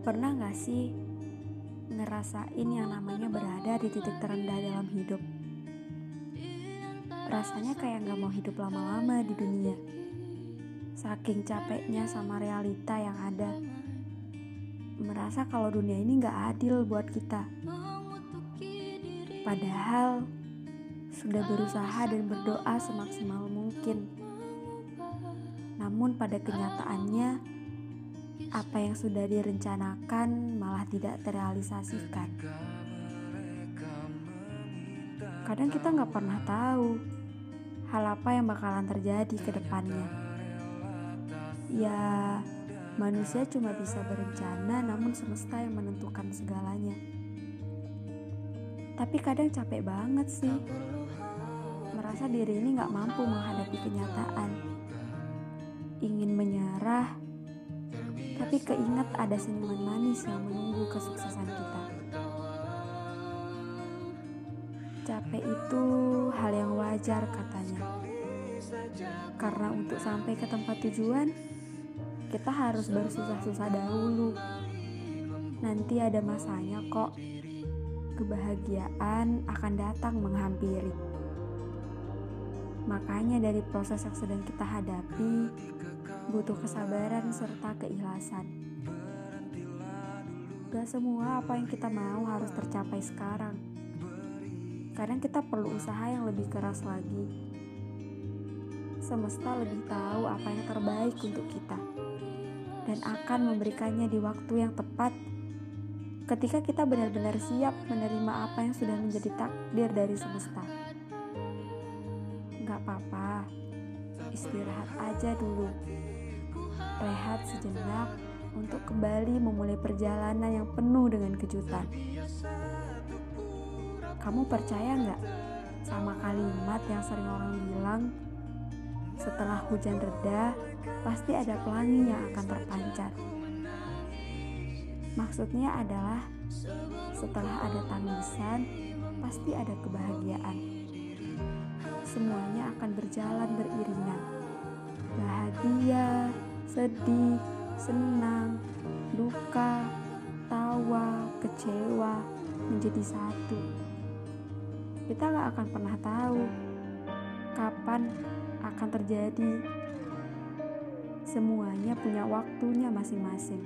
Pernah gak sih ngerasain yang namanya berada di titik terendah dalam hidup? Rasanya kayak gak mau hidup lama-lama di dunia. Saking capeknya sama realita yang ada. Merasa kalau dunia ini gak adil buat kita. Padahal sudah berusaha dan berdoa semaksimal mungkin. Namun pada kenyataannya apa yang sudah direncanakan malah tidak terrealisasikan. Kadang kita nggak pernah tahu hal apa yang bakalan terjadi ke depannya. Ya, manusia cuma bisa berencana namun semesta yang menentukan segalanya. Tapi kadang capek banget sih. Merasa diri ini nggak mampu menghadapi kenyataan. Ingin menyerah, tapi keinget ada senyuman manis yang menunggu kesuksesan kita. Capek itu hal yang wajar katanya. Karena untuk sampai ke tempat tujuan, kita harus bersusah-susah dahulu. Nanti ada masanya kok. Kebahagiaan akan datang menghampiri. Makanya dari proses yang sedang kita hadapi, butuh kesabaran serta keikhlasan. Gak semua apa yang kita mau harus tercapai sekarang. Kadang kita perlu usaha yang lebih keras lagi. Semesta lebih tahu apa yang terbaik untuk kita dan akan memberikannya di waktu yang tepat ketika kita benar-benar siap menerima apa yang sudah menjadi takdir dari semesta. Gak apa-apa, istirahat aja dulu rehat sejenak untuk kembali memulai perjalanan yang penuh dengan kejutan. Kamu percaya nggak sama kalimat yang sering orang bilang, setelah hujan reda, pasti ada pelangi yang akan terpancar. Maksudnya adalah setelah ada tangisan, pasti ada kebahagiaan. Semuanya akan berjalan beriringan. Bahagia, sedih, senang, duka, tawa, kecewa menjadi satu. Kita gak akan pernah tahu kapan akan terjadi. Semuanya punya waktunya masing-masing.